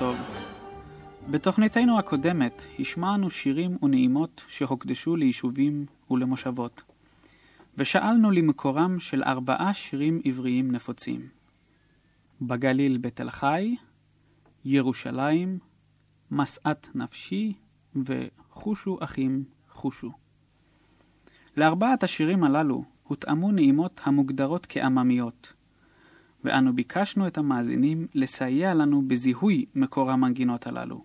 טוב. בתוכניתנו הקודמת השמענו שירים ונעימות שהוקדשו ליישובים ולמושבות, ושאלנו למקורם של ארבעה שירים עבריים נפוצים. בגליל בתל חי, ירושלים, משאת נפשי וחושו אחים חושו. לארבעת השירים הללו הותאמו נעימות המוגדרות כעממיות, ואנו ביקשנו את המאזינים לסייע לנו בזיהוי מקור המנגינות הללו,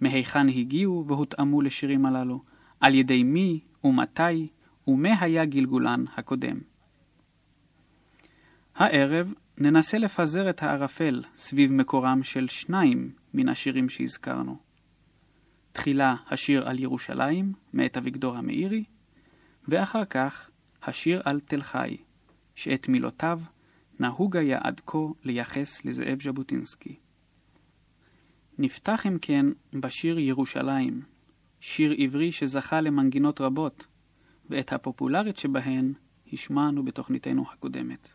מהיכן הגיעו והותאמו לשירים הללו, על ידי מי ומתי ומה היה גלגולן הקודם. הערב ננסה לפזר את הערפל סביב מקורם של שניים מן השירים שהזכרנו. תחילה השיר על ירושלים, מאת אביגדור המאירי, ואחר כך השיר על תל חי, שאת מילותיו נהוג היה עד כה לייחס לזאב ז'בוטינסקי. נפתח אם כן בשיר ירושלים, שיר עברי שזכה למנגינות רבות, ואת הפופולרית שבהן השמענו בתוכניתנו הקודמת.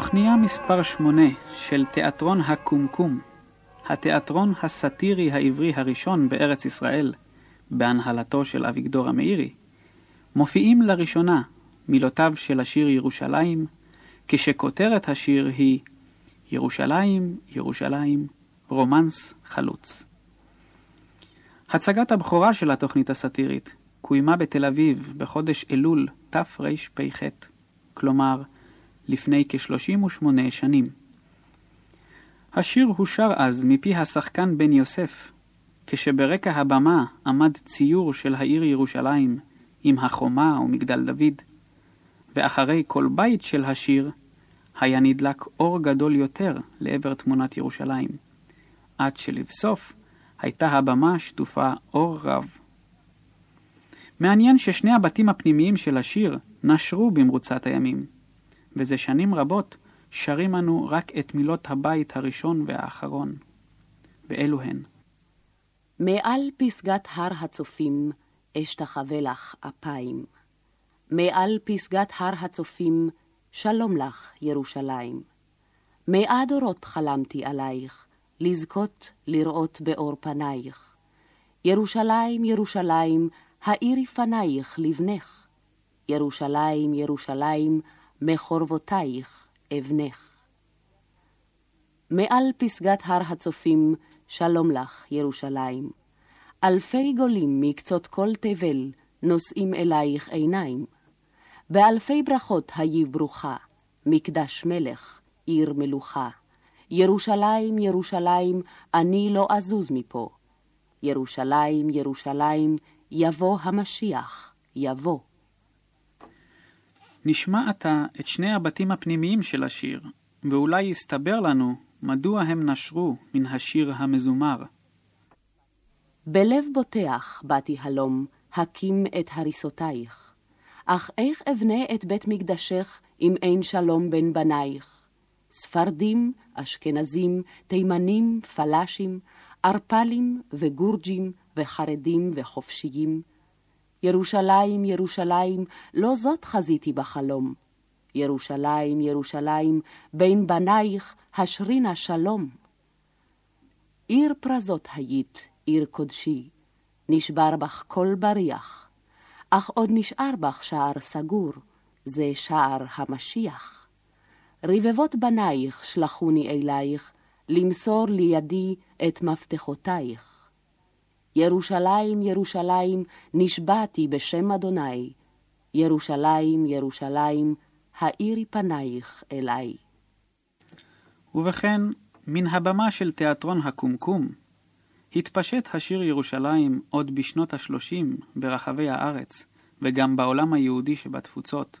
בתוכניה מספר 8 של תיאטרון הקומקום, התיאטרון הסאטירי העברי הראשון בארץ ישראל, בהנהלתו של אביגדור המאירי, מופיעים לראשונה מילותיו של השיר ירושלים, כשכותרת השיר היא ירושלים, ירושלים, רומנס חלוץ. הצגת הבכורה של התוכנית הסאטירית קוימה בתל אביב בחודש אלול תרפ"ח, כלומר, לפני כ-38 שנים. השיר הושר אז מפי השחקן בן יוסף, כשברקע הבמה עמד ציור של העיר ירושלים עם החומה ומגדל דוד, ואחרי כל בית של השיר היה נדלק אור גדול יותר לעבר תמונת ירושלים, עד שלבסוף הייתה הבמה שטופה אור רב. מעניין ששני הבתים הפנימיים של השיר נשרו במרוצת הימים. וזה שנים רבות שרים אנו רק את מילות הבית הראשון והאחרון. ואלו הן. מעל פסגת הר הצופים אשתחווה לך אפיים. מעל פסגת הר הצופים שלום לך ירושלים. מאה דורות חלמתי עלייך, לזכות לראות באור פנייך. ירושלים, ירושלים, האירי פנייך לבנך. ירושלים, ירושלים, מחורבותייך אבנך. מעל פסגת הר הצופים, שלום לך, ירושלים. אלפי גולים מקצות כל תבל, נושאים אלייך עיניים. באלפי ברכות היי ברוכה, מקדש מלך, עיר מלוכה. ירושלים, ירושלים, אני לא אזוז מפה. ירושלים, ירושלים, יבוא המשיח, יבוא. נשמע עתה את שני הבתים הפנימיים של השיר, ואולי יסתבר לנו מדוע הם נשרו מן השיר המזומר. בלב בוטח באתי הלום, הקים את הריסותייך. אך איך אבנה את בית מקדשך, אם אין שלום בין בנייך? ספרדים, אשכנזים, תימנים, פלאשים, ערפלים וגורג'ים וחרדים וחופשיים. ירושלים, ירושלים, לא זאת חזיתי בחלום. ירושלים, ירושלים, בין בנייך השרינה שלום. עיר פרזות היית, עיר קודשי, נשבר בך כל בריח, אך עוד נשאר בך שער סגור, זה שער המשיח. רבבות בנייך שלחוני אלייך, למסור לידי את מפתחותייך. ירושלים, ירושלים, נשבעתי בשם אדוני. ירושלים, ירושלים, האירי פנייך אליי. ובכן, מן הבמה של תיאטרון הקומקום, התפשט השיר ירושלים עוד בשנות השלושים ברחבי הארץ, וגם בעולם היהודי שבתפוצות.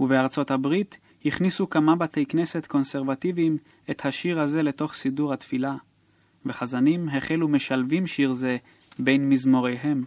ובארצות הברית הכניסו כמה בתי כנסת קונסרבטיביים את השיר הזה לתוך סידור התפילה, וחזנים החלו משלבים שיר זה בין מזמוריהם.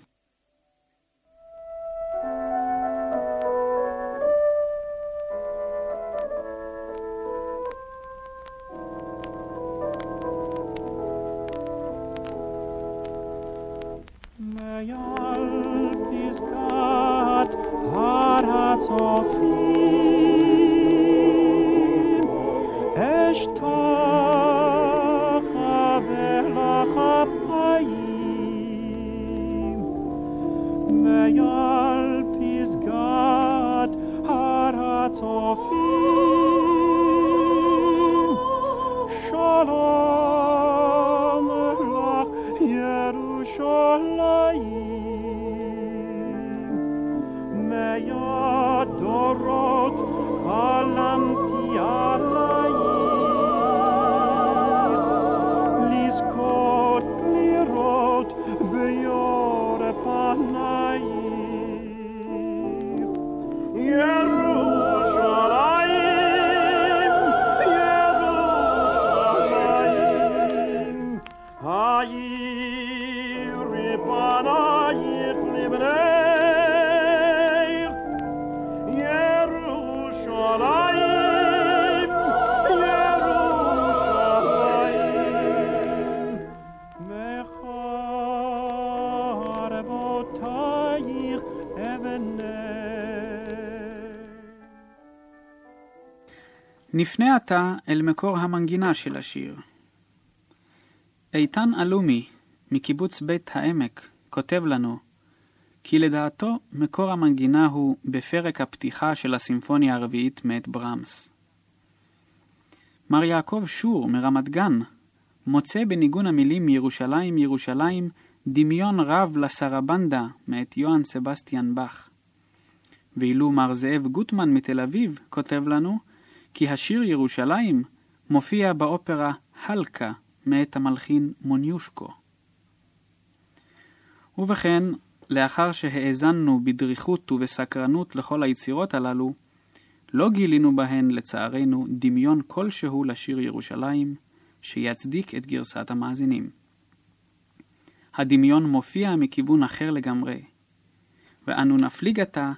נפנה עתה אל מקור המנגינה של השיר. איתן אלומי, מקיבוץ בית העמק, כותב לנו כי לדעתו מקור המנגינה הוא בפרק הפתיחה של הסימפוניה הרביעית מאת ברמס. מר יעקב שור מרמת גן מוצא בניגון המילים ירושלים ירושלים דמיון רב לסרבנדה מאת יוהאן סבסטיאן באך. ואילו מר זאב גוטמן מתל אביב כותב לנו כי השיר ירושלים מופיע באופרה הלקה מאת המלחין מוניושקו. ובכן, לאחר שהאזנו בדריכות ובסקרנות לכל היצירות הללו, לא גילינו בהן, לצערנו, דמיון כלשהו לשיר ירושלים, שיצדיק את גרסת המאזינים. הדמיון מופיע מכיוון אחר לגמרי, ואנו נפליג עתה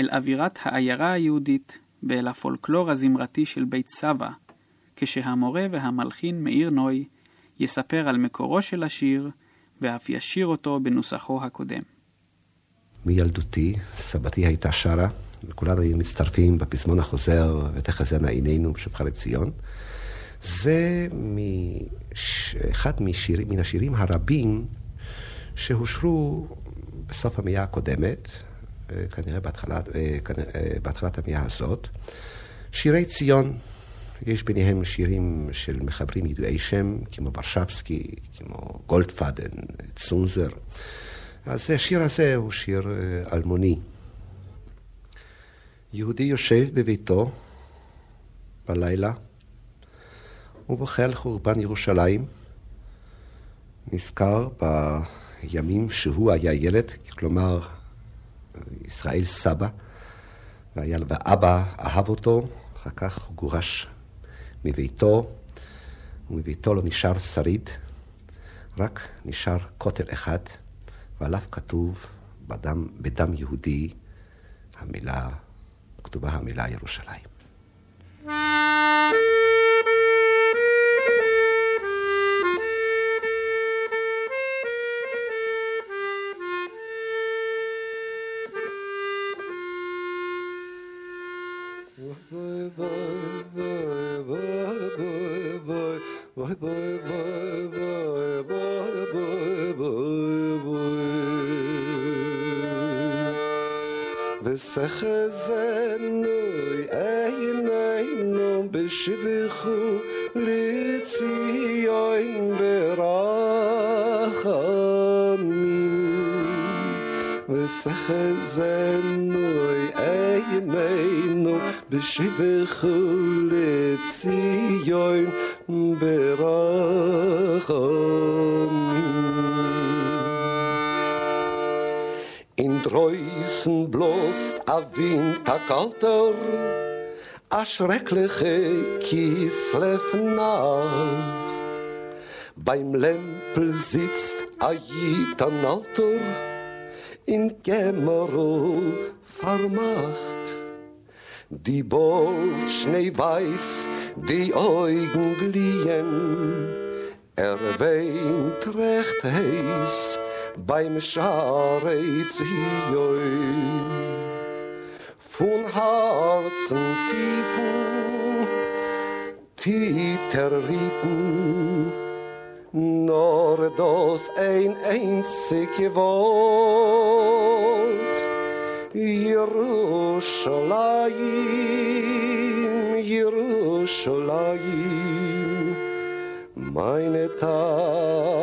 אל אווירת העיירה היהודית ואל הפולקלור הזמרתי של בית סבא, כשהמורה והמלחין מאיר נוי יספר על מקורו של השיר, ואף ישיר אותו בנוסחו הקודם. מילדותי, סבתי הייתה שרה, וכולנו היו מצטרפים בפזמון החוזר, ותחזינה עינינו בשופחה לציון. זה מש... אחד משיר... מן השירים הרבים שהושרו בסוף המאה הקודמת, כנראה בהתחלת, אה, אה, בהתחלת המאה הזאת. שירי ציון, יש ביניהם שירים של מחברים ידועי שם, כמו ברשבסקי, כמו גולדפאדן, צונזר. אז השיר הזה הוא שיר אה, אלמוני. יהודי יושב בביתו בלילה ובוחר חורבן ירושלים. נזכר בימים שהוא היה ילד, כלומר, ישראל סבא, והיה, ואבא אהב אותו, אחר כך הוא גורש מביתו, ומביתו לא נשאר שריד, רק נשאר כותל אחד, ועליו כתוב בדם, בדם יהודי המילה, כתובה המילה ירושלים. וסחזנו עינינו בשבחו לציון ברחמים. וסחזנו עינינו בשבחו לציון ברחמים. In Dreußen bloßt a Winterkalter, a schreckliche Kislev-Nacht. Beim Lämpel sitzt a Jitan Alter, in Kämmerl vermacht. Die Bolt schneeweiß, die Augen glien, er weint recht heiß, beim Schare Zion. Von Herzen tiefen, Titer riefen, nur das ein einzig Wort. Jerusalem, Jerusalem, meine Teier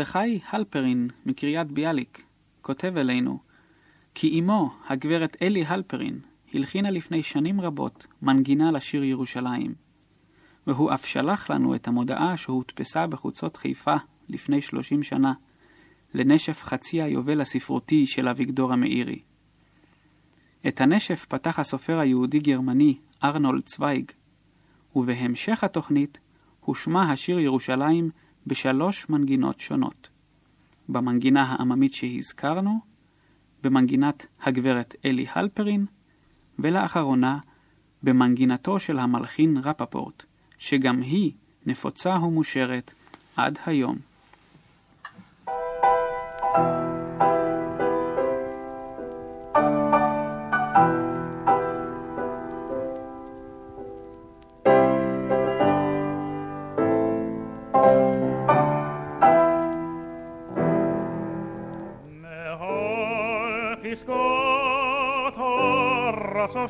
מרדכי הלפרין מקריית ביאליק כותב אלינו כי אמו, הגברת אלי הלפרין, הלחינה לפני שנים רבות מנגינה לשיר ירושלים, והוא אף שלח לנו את המודעה שהודפסה בחוצות חיפה לפני שלושים שנה, לנשף חצי היובל הספרותי של אביגדור המאירי. את הנשף פתח הסופר היהודי-גרמני ארנולד צוויג, ובהמשך התוכנית הושמע השיר ירושלים בשלוש מנגינות שונות. במנגינה העממית שהזכרנו, במנגינת הגברת אלי הלפרין, ולאחרונה במנגינתו של המלחין רפפורט, שגם היא נפוצה ומושרת עד היום. מהר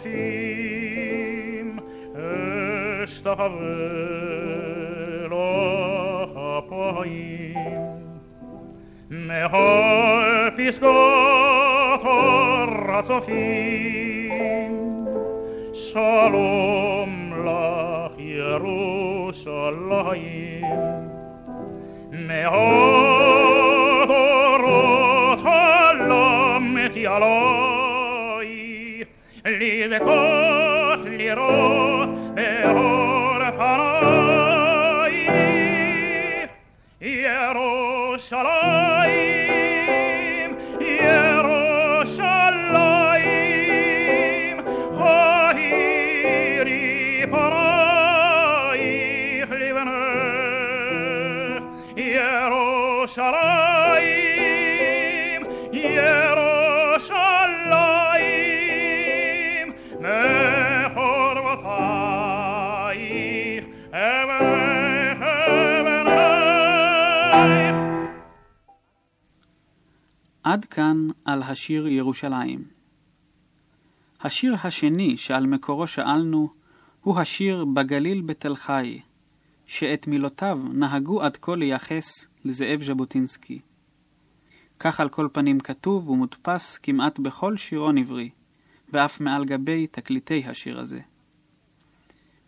הרצפים אשתחווה לך אפיים מהר פסקות הרצפים שלום לך ירושלים מהדורות חלמתי עליי לבכות לראות באור פנייך ירושלים עד כאן על השיר ירושלים. השיר השני שעל מקורו שאלנו הוא השיר בגליל בתל חי, שאת מילותיו נהגו עד כה לייחס לזאב ז'בוטינסקי. כך על כל פנים כתוב ומודפס כמעט בכל שירון עברי, ואף מעל גבי תקליטי השיר הזה.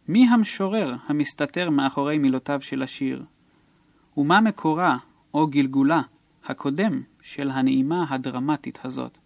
מי המשורר המסתתר מאחורי מילותיו של השיר? ומה מקורה, או גלגולה, הקודם של הנעימה הדרמטית הזאת?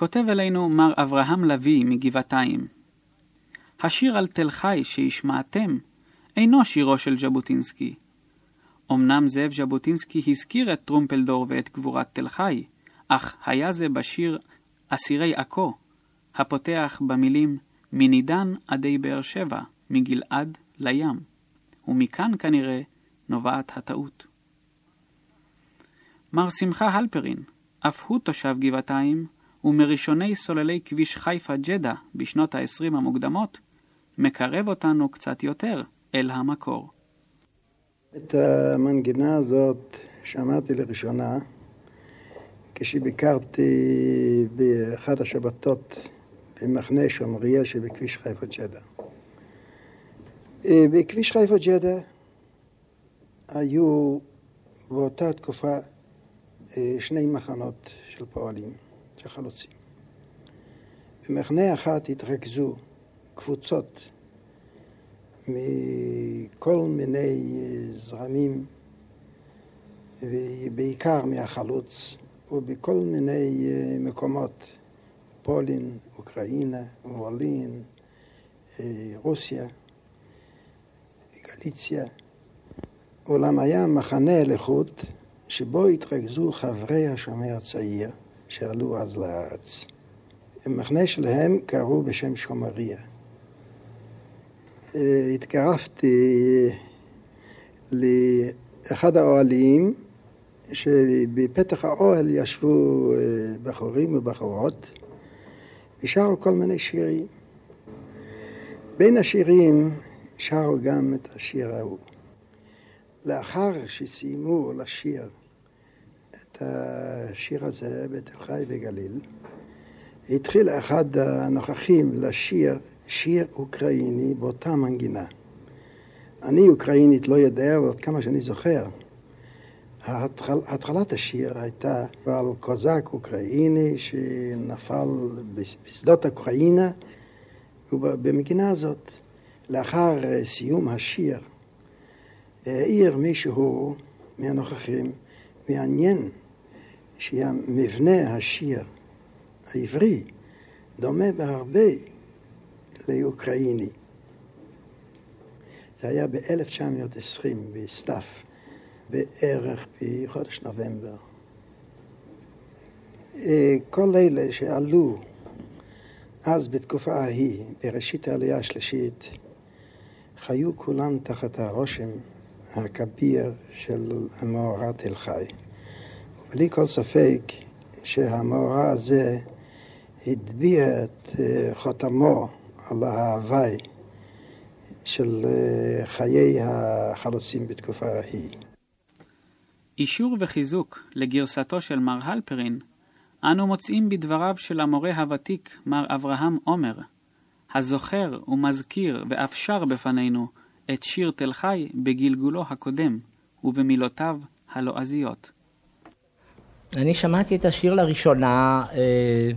כותב אלינו מר אברהם לביא מגבעתיים. השיר על תל חי שהשמעתם אינו שירו של ז'בוטינסקי. אמנם זאב ז'בוטינסקי הזכיר את טרומפלדור ואת גבורת תל חי, אך היה זה בשיר אסירי עכו, הפותח במילים מנידן עדי באר שבע, מגלעד לים, ומכאן כנראה נובעת הטעות. מר שמחה הלפרין, אף הוא תושב גבעתיים, ומראשוני סוללי כביש חיפה-ג'דה בשנות ה-20 המוקדמות, מקרב אותנו קצת יותר אל המקור. את המנגינה הזאת שמעתי לראשונה כשביקרתי באחת השבתות במחנה שומריה שבכביש חיפה ג'דה. אה, בכביש חיפה ג'דה היו באותה תקופה אה, שני מחנות של פועלים, של חלוצים. במחנה אחת התרכזו קבוצות מכל מיני אה, זרמים, ובעיקר מהחלוץ, ובכל מיני אה, מקומות, פולין, אוקראינה, וולין, רוסיה, גליציה. אולם היה מחנה לחוט שבו התרכזו חברי השומר הצעיר שעלו אז לארץ. המחנה שלהם קראו בשם שומריה. אה, התקרבתי לאחד האוהלים, שבפתח האוהל ישבו אה, בחורים ובחורות ושרו כל מיני שירים. בין השירים שרו גם את השיר ההוא. לאחר שסיימו לשיר השיר הזה בתל חי וגליל, התחיל אחד הנוכחים לשיר שיר אוקראיני באותה מנגינה. אני אוקראינית לא יודע, אבל עד כמה שאני זוכר, התחל, התחלת השיר הייתה על קוזק אוקראיני שנפל בשדות אוקראינה, ובמגינה הזאת, לאחר סיום השיר, העיר מישהו מהנוכחים, מעניין שמבנה השיר העברי דומה בהרבה לאוקראיני. זה היה ב-1920 בסתיו, בערך בחודש נובמבר. אה, כל אלה שעלו אז בתקופה ההיא, בראשית העלייה השלישית, חיו כולם תחת הרושם הכביר של המאורע תל חי. ובלי כל ספק שהמאורע הזה הטביע את אה, חותמו על ההוואי של אה, חיי החלוצים בתקופה ההיא. אישור וחיזוק לגרסתו של מר הלפרין אנו מוצאים בדבריו של המורה הוותיק מר אברהם עומר, הזוכר ומזכיר ואף שר בפנינו את שיר תל חי בגלגולו הקודם ובמילותיו הלועזיות. אני שמעתי את השיר לראשונה אה,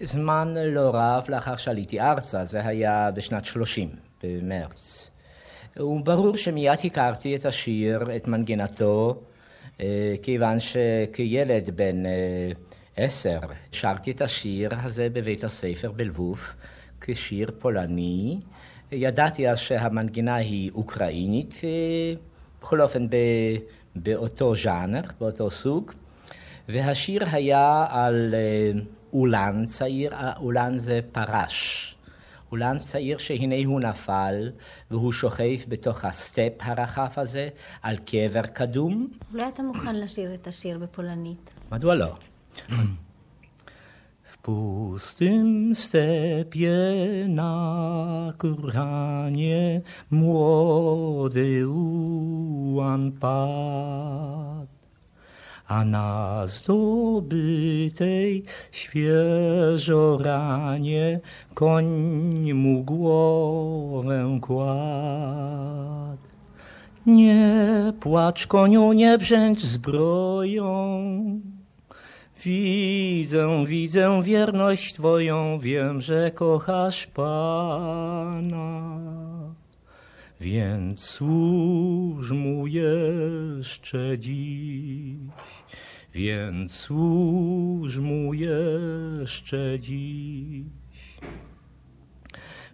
זמן לא רב לאחר שעליתי ארצה, זה היה בשנת 30, במרץ. וברור שמיד הכרתי את השיר, את מנגינתו, אה, כיוון שכילד בן אה, עשר שרתי את השיר הזה בבית הספר בלבוב כשיר פולני. ידעתי אז שהמנגינה היא אוקראינית, אה, בכל אופן באותו ז'אנר, באותו סוג. והשיר היה על אולן צעיר, אולן זה פרש. אולן צעיר שהנה הוא נפל, והוא שוכב בתוך הסטפ הרחב הזה, על קבר קדום. אולי אתה מוכן לשיר את השיר בפולנית? מדוע לא? pustym stepie na kurhanie młody ułan padł a na zdobytej świeżo ranie koń mu głowę kładł. Nie płacz koniu, nie brzęcz zbroją, Widzę, widzę wierność Twoją, wiem, że kochasz Pana. Więc służ mu jeszcze dziś, więc służ mu jeszcze dziś.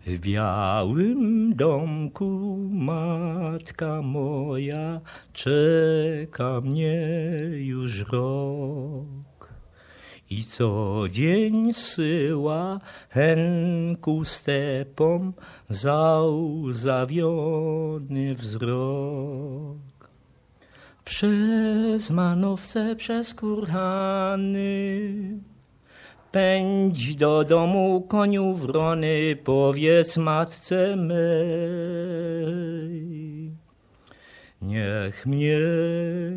W białym domku matka moja czeka mnie już rok. I co dzień syła henku stepom załzawiony wzrok. Przez manowce, przez kurhany, Pędź do domu, koniu wrony, powiedz matce mej. Niech mnie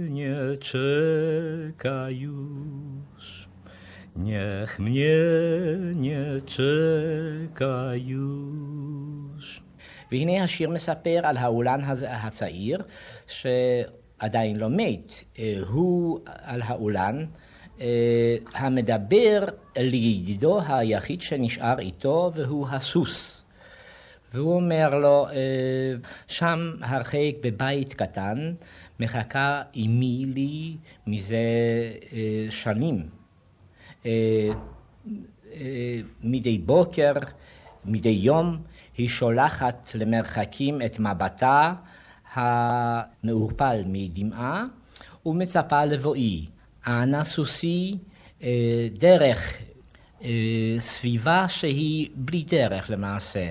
nie czeka już, niech mnie nie czeka już. והנה השיר מספר על האולן הצעיר, שעדיין לא מת, הוא על האולן. המדבר לידידו היחיד שנשאר איתו, והוא הסוס. והוא אומר לו, שם הרחק בבית קטן, מחכה אמי לי מזה שנים. מדי בוקר, מדי יום, היא שולחת למרחקים את מבטה המעורפל מדמעה, ומצפה לבואי. אנא סוסי דרך סביבה שהיא בלי דרך למעשה,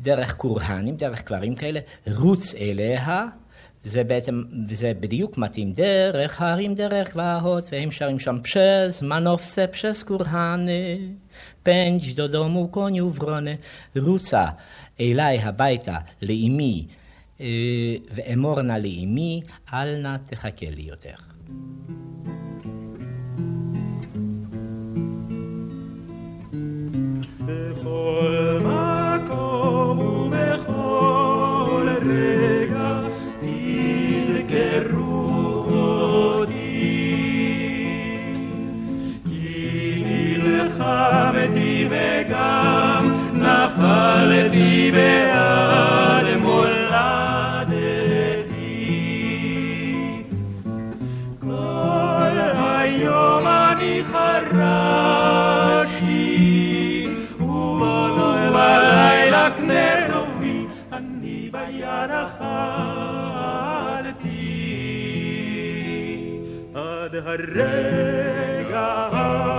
דרך קורהנים, דרך קברים כאלה, רוץ אליה, זה בעצם, וזה בדיוק מתאים, דרך הרים, דרך גבעות, והם שרים שם פשס, מנופסה, פשס קורהנה, פנג' דודומו קוניו ברונה, רוצה אליי הביתה, לאמי, ואמור נא לאמי, אל נא תחכה לי יותר. בכל עד הרגע האחרון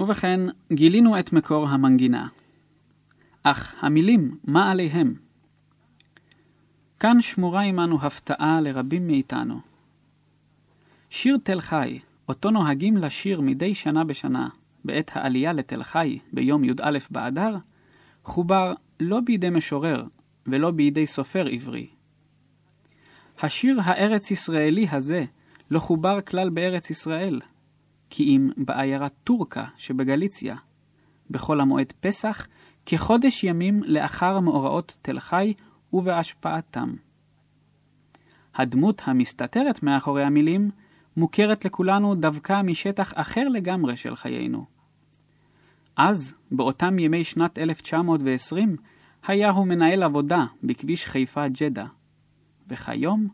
ובכן, גילינו את מקור המנגינה. אך המילים, מה עליהם? כאן שמורה עמנו הפתעה לרבים מאיתנו. שיר תל חי, אותו נוהגים לשיר מדי שנה בשנה, בעת העלייה לתל חי ביום י"א באדר, חובר לא בידי משורר ולא בידי סופר עברי. השיר הארץ-ישראלי הזה לא חובר כלל בארץ ישראל, כי אם בעיירה טורקה שבגליציה, בחול המועד פסח, כחודש ימים לאחר מאורעות תל חי ובהשפעתם. הדמות המסתתרת מאחורי המילים מוכרת לכולנו דווקא משטח אחר לגמרי של חיינו. אז, באותם ימי שנת 1920, היה הוא מנהל עבודה בכביש חיפה ג'דה, וכיום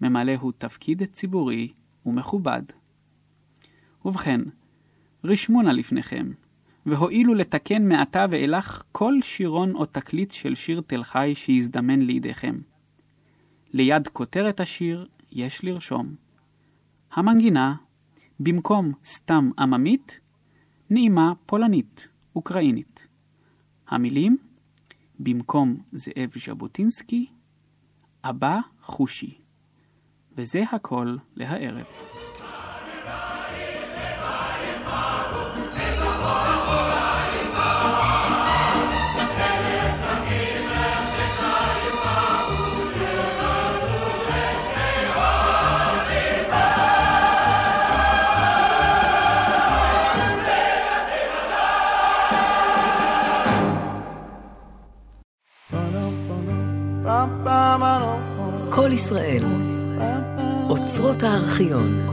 ממלא הוא תפקיד ציבורי ומכובד. ובכן, רשמו נא לפניכם, והואילו לתקן מעתה ואילך כל שירון או תקליט של שיר תל חי שיזדמן לידיכם. ליד כותרת השיר יש לרשום. המנגינה, במקום סתם עממית, נעימה פולנית, אוקראינית. המילים, במקום זאב ז'בוטינסקי, אבא חושי. וזה הכל להערב. ישראל, אוצרות הארכיון.